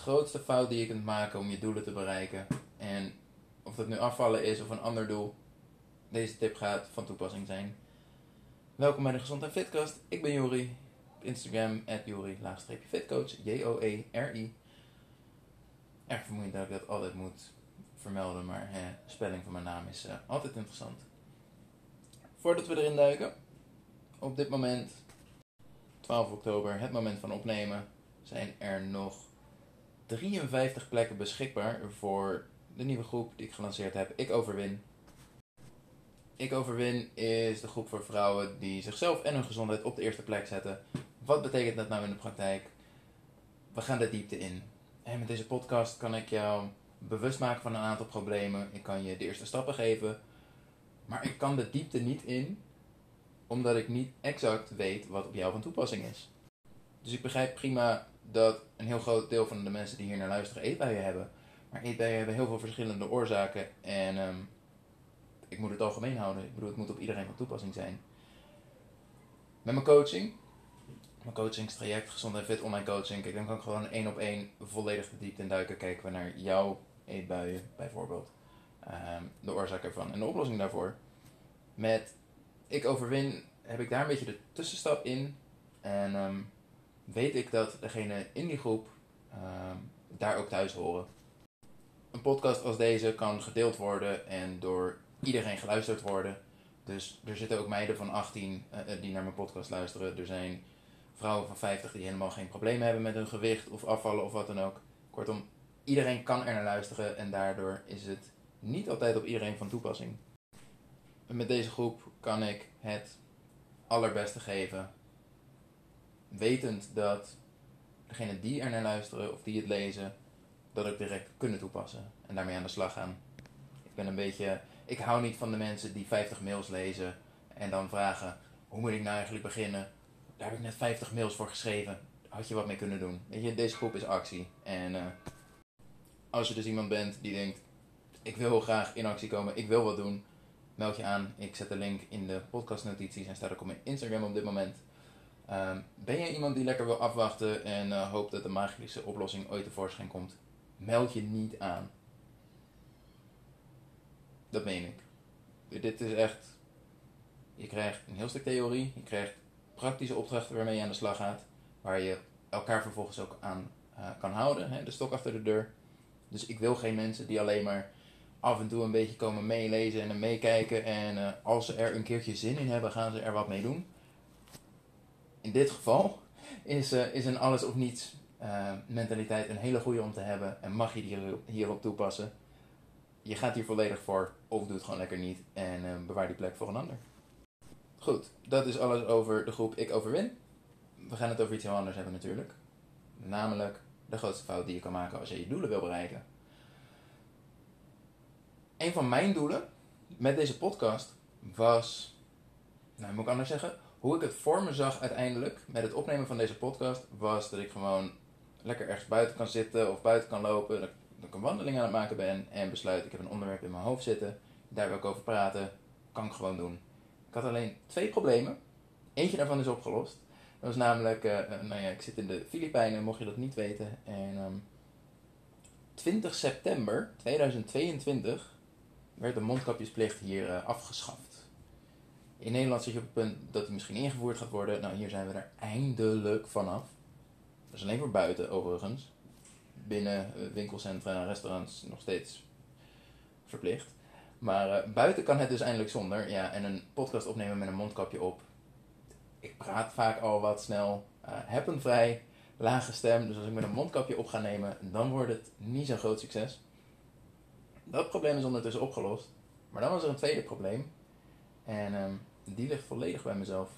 grootste fout die je kunt maken om je doelen te bereiken. En of dat nu afvallen is of een ander doel, deze tip gaat van toepassing zijn. Welkom bij de Gezond en Fitcast. Ik ben Jori. Op Instagram, at Jori, fitcoach, J-O-E-R-I. Erg vermoeiend dat ik dat altijd moet vermelden, maar de spelling van mijn naam is uh, altijd interessant. Voordat we erin duiken, op dit moment, 12 oktober, het moment van opnemen, zijn er nog 53 plekken beschikbaar voor de nieuwe groep die ik gelanceerd heb. Ik overwin. Ik overwin is de groep voor vrouwen die zichzelf en hun gezondheid op de eerste plek zetten. Wat betekent dat nou in de praktijk? We gaan de diepte in. En met deze podcast kan ik jou bewust maken van een aantal problemen. Ik kan je de eerste stappen geven. Maar ik kan de diepte niet in, omdat ik niet exact weet wat op jou van toepassing is. Dus ik begrijp prima dat een heel groot deel van de mensen die hier naar luisteren eetbuien hebben. Maar eetbuien hebben heel veel verschillende oorzaken. En ehm, ik moet het algemeen houden. Ik bedoel, het moet op iedereen van toepassing zijn. Met mijn coaching, mijn coachingstraject, gezond en fit online coaching, kijk, dan kan ik gewoon één op één volledig de diepte in duiken. Kijken we naar jouw eetbuien bijvoorbeeld. Ehm, de oorzaak ervan en de oplossing daarvoor. Met ik overwin heb ik daar een beetje de tussenstap in. En ehm, weet ik dat degene in die groep ehm, daar ook thuis horen. Een podcast als deze kan gedeeld worden en door iedereen geluisterd worden. Dus er zitten ook meiden van 18 uh, eh, eh, die naar mijn podcast luisteren. Er zijn vrouwen van 50 die helemaal geen problemen hebben met hun gewicht of afvallen of wat dan ook. Kortom, iedereen kan er naar luisteren en daardoor is het niet altijd op iedereen van toepassing. met deze groep kan ik het allerbeste geven wetend dat degene die er naar luisteren of die het lezen, dat ook direct kunnen toepassen en daarmee aan de slag gaan. Ik ben een beetje, ik hou niet van de mensen die 50 mails lezen en dan vragen, hoe moet ik nou eigenlijk beginnen? Daar heb ik net 50 mails voor geschreven. Had je wat mee kunnen doen? Weet je, deze groep is actie. En uh, als je dus iemand bent die denkt, ik wil graag in actie komen, ik wil wat doen, meld je aan. Ik zet de link in de podcastnotities en staat ook op mijn Instagram op dit moment. Um, ben je iemand die lekker wil afwachten en uh, hoopt dat de magische oplossing ooit tevoorschijn komt? Meld je niet aan. Dat meen ik. Dit is echt. Je krijgt een heel stuk theorie, je krijgt praktische opdrachten waarmee je aan de slag gaat, waar je elkaar vervolgens ook aan uh, kan houden, hè, de stok achter de deur. Dus ik wil geen mensen die alleen maar af en toe een beetje komen meelezen en meekijken en uh, als ze er een keertje zin in hebben, gaan ze er wat mee doen in dit geval is, uh, is een alles of niets uh, mentaliteit een hele goede om te hebben. En mag je die hierop toepassen. Je gaat hier volledig voor of doe het gewoon lekker niet. En uh, bewaar die plek voor een ander. Goed, dat is alles over de groep Ik Overwin. We gaan het over iets heel anders hebben natuurlijk. Namelijk de grootste fout die je kan maken als je je doelen wil bereiken. Een van mijn doelen met deze podcast was, nou moet ik anders zeggen, hoe ik het voor me zag uiteindelijk met het opnemen van deze podcast, was dat ik gewoon lekker ergens buiten kan zitten of buiten kan lopen. Dat, ik een wandeling aan het maken ben en besluit, ik heb een onderwerp in mijn hoofd zitten, daar wil ik over praten, kan ik gewoon doen. Ik had alleen twee problemen. Eentje daarvan is opgelost. Dat was namelijk, uh, nou ja, ik zit in de Filipijnen, mocht je dat niet weten. En um, ehm, 20 september 2022 werd de mondkapjesplicht hier uh, afgeschaft. In Nederland zit je op het punt dat die misschien ingevoerd gaat worden. Nou, hier zijn we er eindelijk vanaf. Dat is alleen voor buiten overigens. Binnen eh, winkelcentra en restaurants nog steeds verplicht. Maar uh, buiten kan het dus eindelijk zonder. Ja, en een podcast opnemen met een mondkapje op. Ik praat vaak al wat snel. Uh, heb een vrij lage stem. Dus als ik met een mondkapje op ga nemen, dan wordt het niet zo'n groot succes. Dat probleem is ondertussen opgelost. Maar dan was er een tweede probleem. En um, die ligt volledig bij mezelf.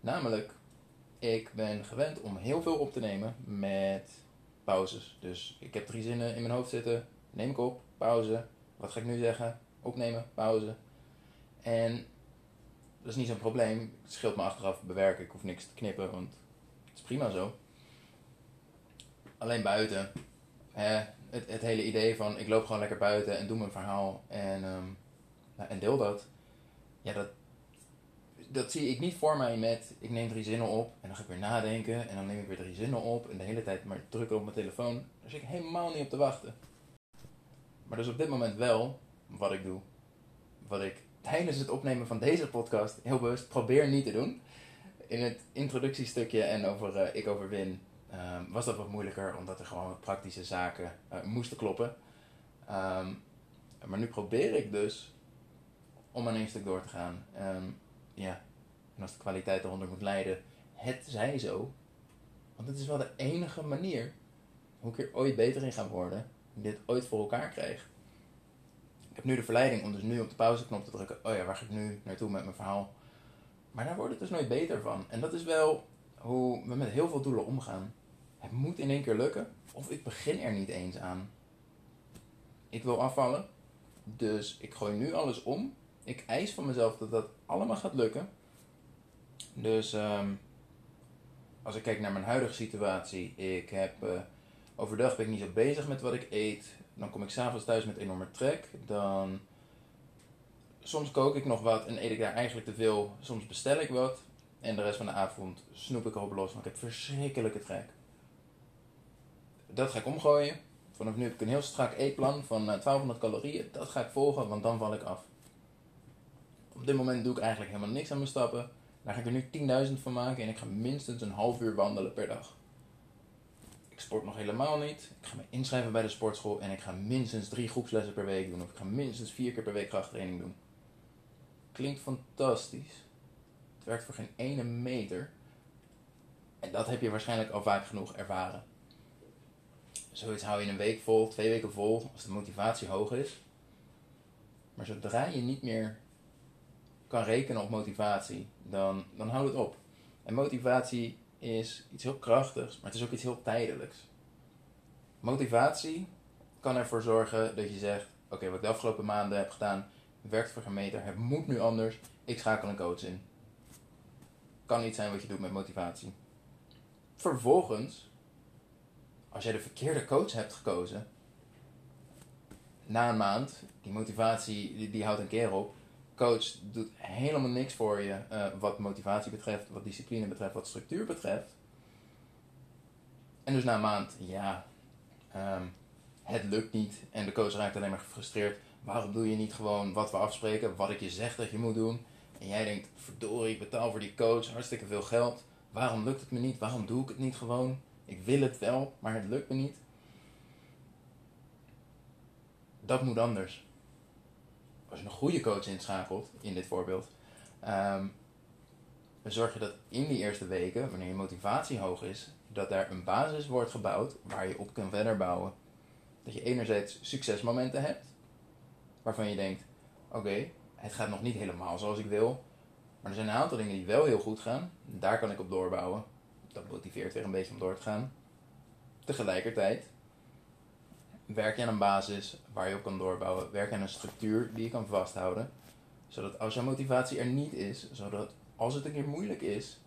Namelijk, ik ben gewend om heel veel op te nemen met pauzes. Dus ik heb drie zinnen in mijn hoofd zitten, neem ik op, pauze. Wat ga ik nu zeggen? Opnemen, pauze. En dat is niet zo'n probleem. Het scheelt me achteraf bewerken. Ik hoef niks te knippen, want het is prima zo. Alleen buiten. Het, het hele idee van ik loop gewoon lekker buiten en doe mijn verhaal en, um, en deel dat. Ja, dat, dat zie ik niet voor mij met, ik neem drie zinnen op en dan ga ik weer nadenken en dan neem ik weer drie zinnen op en de hele tijd maar drukken op mijn telefoon. Daar zit ik helemaal niet op te wachten. Maar dus op dit moment wel wat ik doe. Wat ik tijdens het opnemen van deze podcast heel bewust probeer niet te doen. In het introductiestukje en over uh, Ik Overwin um, was dat wat moeilijker, omdat er gewoon praktische zaken uh, moesten kloppen. Um, maar nu probeer ik dus om aan één stuk door te gaan. Um, ja, en als de kwaliteit eronder moet lijden, het zij zo. Want het is wel de enige manier hoe ik er ooit beter in ga worden. Dit ooit voor elkaar krijg. Ik heb nu de verleiding om dus nu op de pauzeknop te drukken. Oh ja, waar ga ik nu naartoe met mijn verhaal? Maar daar wordt het dus nooit beter van. En dat is wel hoe we met heel veel doelen omgaan. Het moet in één keer lukken, of ik begin er niet eens aan. Ik wil afvallen, dus ik gooi nu alles om. Ik eis van mezelf dat dat allemaal gaat lukken. Dus um, als ik kijk naar mijn huidige situatie, ik heb uh, overdag ben ik niet zo bezig met wat ik eet. Dan kom ik s'avonds thuis met enorme trek. Dan soms kook ik nog wat en eet ik daar eigenlijk te veel. Soms bestel ik wat. En de rest van de avond snoep ik erop los, want ik heb verschrikkelijke trek. Dat ga ik omgooien. Vanaf nu heb ik een heel strak eetplan van 1200 eh, calorieën. Dat ga ik volgen, want dan val ik af. Op dit moment doe ik eigenlijk helemaal niks aan mijn stappen. Daar ga ik er nu 10.000 van maken en ik ga minstens een half uur wandelen per dag. Ik sport nog helemaal niet. Ik ga me inschrijven bij de sportschool en ik ga minstens drie groepslessen per week doen. Of ik ga minstens vier keer per week krachttraining doen. Klinkt fantastisch. Het werkt voor geen ene meter. En dat heb je waarschijnlijk al vaak genoeg ervaren. Zoiets hou je een week vol, twee weken vol, als de motivatie hoog is. Maar zodra je niet meer kan rekenen op motivatie, dan, dan houdt het op. En motivatie is iets heel krachtigs, maar het is ook iets heel tijdelijks. Motivatie kan ervoor zorgen dat je zegt: Oké, wat ik de afgelopen maanden heb gedaan, werkt voor geen meter. Het moet nu anders. Ik schakel een coach in. Kan niet zijn wat je doet met motivatie. Vervolgens, als jij de verkeerde coach hebt gekozen, na een maand, die motivatie die, die houdt een keer op, coach doet helemaal niks voor je uh, wat motivatie betreft, wat discipline betreft, wat structuur betreft. En dus na een maand, ja, um, het lukt niet en de coach raakt alleen maar gefrustreerd. Waarom doe je niet gewoon wat we afspreken, wat ik je zeg dat je moet doen? En jij denkt, verdorie, ik betaal voor die coach hartstikke veel geld. Waarom lukt het me niet? Waarom doe ik het niet gewoon? Ik wil het wel, maar het lukt me niet. Dat moet anders als je een goede coach inschakelt, in dit voorbeeld, um, dan zorg je dat in die eerste weken, wanneer je motivatie hoog is, dat daar een basis wordt gebouwd waar je op kan verder bouwen. Dat je enerzijds succesmomenten hebt, waarvan je denkt: oké, het gaat nog niet helemaal zoals ik wil, maar er zijn een aantal dingen die wel heel goed gaan, daar kan ik op doorbouwen. Dat motiveert weer een beetje om door te gaan. Tegelijkertijd werk je aan een basis waar je op kan doorbouwen. Werk je aan een structuur die je kan vasthouden. Zodat als jouw motivatie er niet is, zodat als het een keer moeilijk is,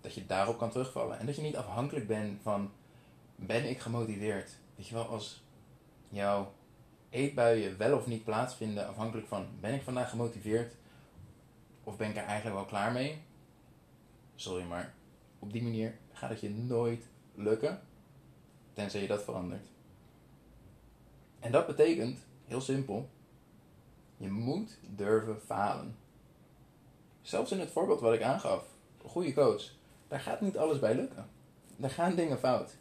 dat je daarop kan terugvallen. En dat je niet afhankelijk bent van, ben ik gemotiveerd? Weet je wel, als jouw eetbuien wel of niet plaatsvinden, afhankelijk van, ben ik vandaag gemotiveerd? Of ben ik er eigenlijk wel klaar mee? Sorry, maar op die manier gaat het je nooit lukken, tenzij je dat verandert. En dat betekent, heel simpel, je moet durven falen. Zelfs in het voorbeeld wat ik aangaf, een goede coach, daar gaat niet alles bij lukken. Daar gaan dingen fout.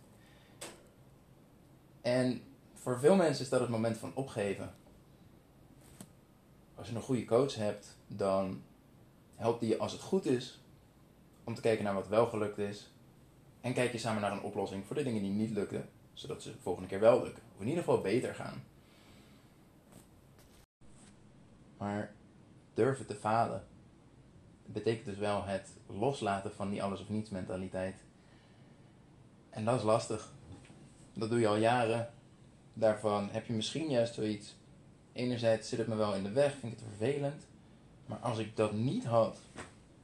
En voor veel mensen is dat het moment van opgeven. Als je een goede coach hebt, dan helpt die je als het goed is om te kijken naar wat wel gelukt is. En kijk je samen naar een oplossing voor de dingen die niet lukken, zodat ze de volgende keer wel lukken. Of in ieder geval beter gaan. Maar durven te falen betekent dus wel het loslaten van die alles of niets mentaliteit. En dat is lastig. Dat doe je al jaren. Daarvan heb je misschien juist zoiets. Enerzijds zit het me wel in de weg, vind ik het vervelend. Maar als ik dat niet had,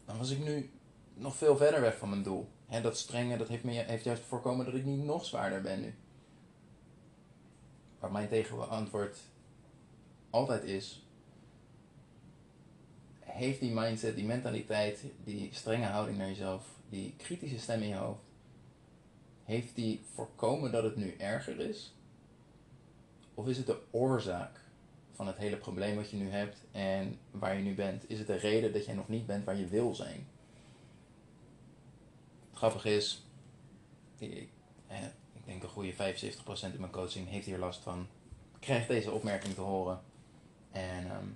dan was ik nu nog veel verder weg van mijn doel. He, dat strenge dat heeft, me, heeft juist voorkomen dat ik niet nog zwaarder ben nu. Waar mijn tegenantwoord altijd is: heeft die mindset, die mentaliteit, die strenge houding naar jezelf, die kritische stem in je hoofd, heeft die voorkomen dat het nu erger is? Of is het de oorzaak van het hele probleem wat je nu hebt en waar je nu bent? Is het de reden dat jij nog niet bent waar je wil zijn? Grappig is, ik, ik denk een goede 75% in mijn coaching heeft hier last van. Krijgt deze opmerking te horen. En ehm,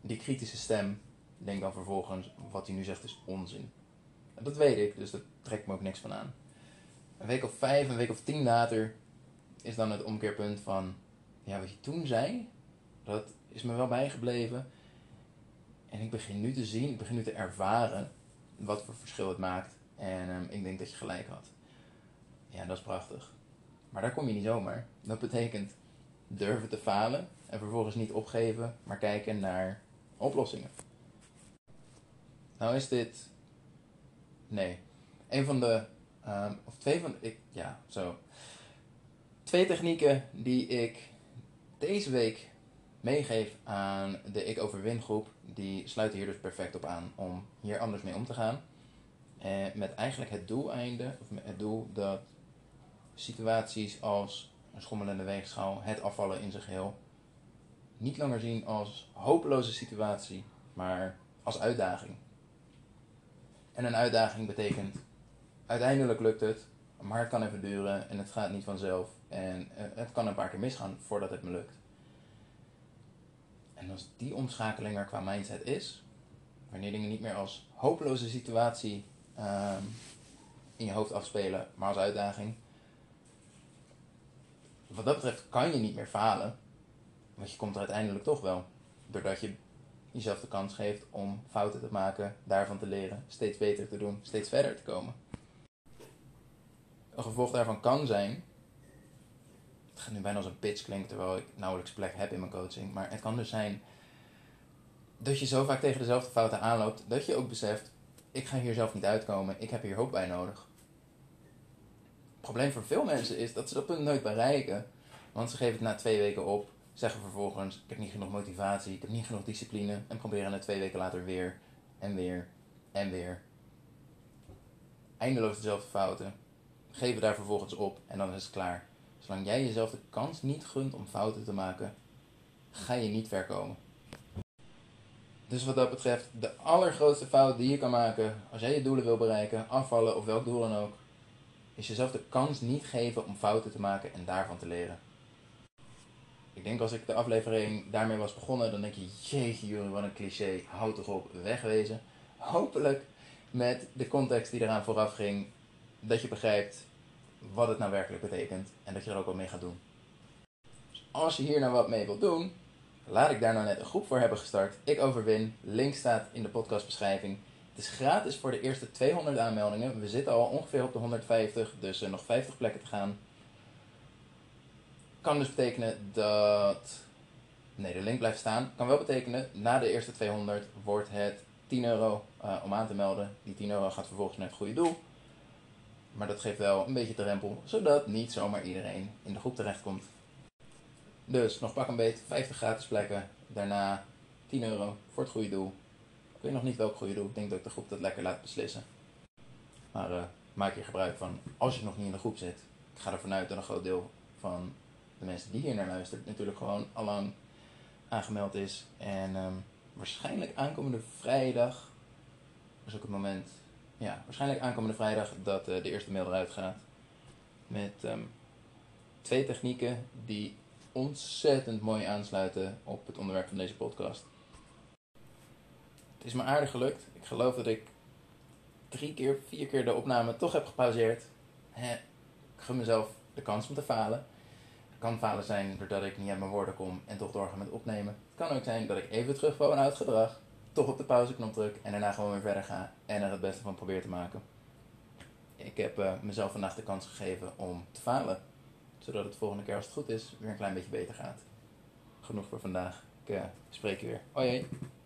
die kritische stem denkt dan vervolgens, wat hij nu zegt is onzin. Dat weet ik, dus daar trekt me ook niks van aan. Een week of vijf, een week of tien later is dan het omkeerpunt van, ja, wat je toen zei, dat is me wel bijgebleven. En ik begin nu te zien, ik begin nu te ervaren wat voor verschil het maakt. En um, ik denk dat je gelijk had. Ja, dat is prachtig. Maar daar kom je niet zomaar. Dat betekent durven te falen en vervolgens niet opgeven, maar kijken naar oplossingen. Nou is dit. Nee. Een van de. Um, of twee van. Ik, ja, zo. Twee technieken die ik deze week meegeef aan de Ik Overwin groep. Die sluiten hier dus perfect op aan om hier anders mee om te gaan. En eh, met eigenlijk het doeleinde, of het doel dat situaties als een schommelende weegschaal, het afvallen in zijn geheel, niet langer zien als hopeloze situatie, maar als uitdaging. En een uitdaging betekent, uiteindelijk lukt het, maar het kan even duren en het gaat niet vanzelf. En eh, het kan een paar keer misgaan voordat het me lukt. En als die omschakeling er qua mindset is, wanneer dingen niet meer als hopeloze situatie um, in je hoofd afspelen, maar als uitdaging. Wat dat betreft kan je niet meer falen, want je komt er uiteindelijk toch wel. Doordat je jezelf de kans geeft om fouten te maken, daarvan te leren, steeds beter te doen, steeds verder te komen. Een gevolg daarvan kan zijn, het gaat nu bijna als een pitch klinken terwijl ik nauwelijks plek heb in mijn coaching, maar het kan dus zijn dat je zo vaak tegen dezelfde fouten aanloopt, dat je ook beseft, ik ga hier zelf niet uitkomen, ik heb hier hulp bij nodig. Probleem voor veel mensen is dat ze dat punt nooit bereiken, want ze geven het na twee weken op, zeggen vervolgens: Ik heb niet genoeg motivatie, ik heb niet genoeg discipline, en proberen het twee weken later weer en weer en weer. Eindeloos dezelfde fouten, geven daar vervolgens op en dan is het klaar. Zolang jij jezelf de kans niet gunt om fouten te maken, ga je niet ver komen. Dus wat dat betreft, de allergrootste fout die je kan maken als jij je doelen wil bereiken, afvallen of welk doel dan ook, is jezelf de kans niet geven om fouten te maken en daarvan te leren. Ik denk als ik de aflevering daarmee was begonnen, dan denk je, jeetje jullie, wat een cliché, houd toch op, wegwezen. Hopelijk met de context die eraan vooraf ging, dat je begrijpt wat het nou werkelijk betekent en dat je er ook wat mee gaat doen. Dus als je hier nou wat mee wilt doen, laat ik daar nou net een groep voor hebben gestart. Ik overwin. Link staat in de podcastbeschrijving. Het is gratis voor de eerste 200 aanmeldingen. We zitten al ongeveer op de 150, dus nog 50 plekken te gaan. Kan dus betekenen dat. Nee, de link blijft staan. Kan wel betekenen, na de eerste 200 wordt het 10 euro uh, om aan te melden. Die 10 euro gaat vervolgens naar het goede doel. Maar dat geeft wel een beetje de rempel, zodat niet zomaar iedereen in de groep terechtkomt. Dus nog pak een beet, 50 gratis plekken. Daarna 10 euro voor het goede doel. Ik weet nog niet welk goede doel. Ik denk dat ik de groep dat lekker laat beslissen. Maar uh, maak je gebruik van, als je nog niet in de groep zit. Ik ga ervan uit dat een groot deel van de mensen die hier naar luisteren natuurlijk gewoon allang aangemeld is. En um, waarschijnlijk aankomende vrijdag is ook het moment. Ja, waarschijnlijk aankomende vrijdag dat uh, de eerste mail eruit gaat. Met um, twee technieken die ontzettend mooi aansluiten op het onderwerp van deze podcast. Het is me aardig gelukt. Ik geloof dat ik drie keer, vier keer de opname toch heb gepauzeerd. ik gun mezelf de kans om te falen. Het kan falen zijn doordat ik niet aan mijn woorden kom en toch doorga met opnemen. Het kan ook zijn dat ik even terugval uit gedrag, toch op de pauzeknop druk en daarna gewoon weer verder ga en er het beste van probeer te maken. Ik heb uh, mezelf vandaag de kans gegeven om te falen zodat het volgende keer als het goed is weer een klein beetje beter gaat. Genoeg voor vandaag. Ik uh, spreek je weer. Hoi.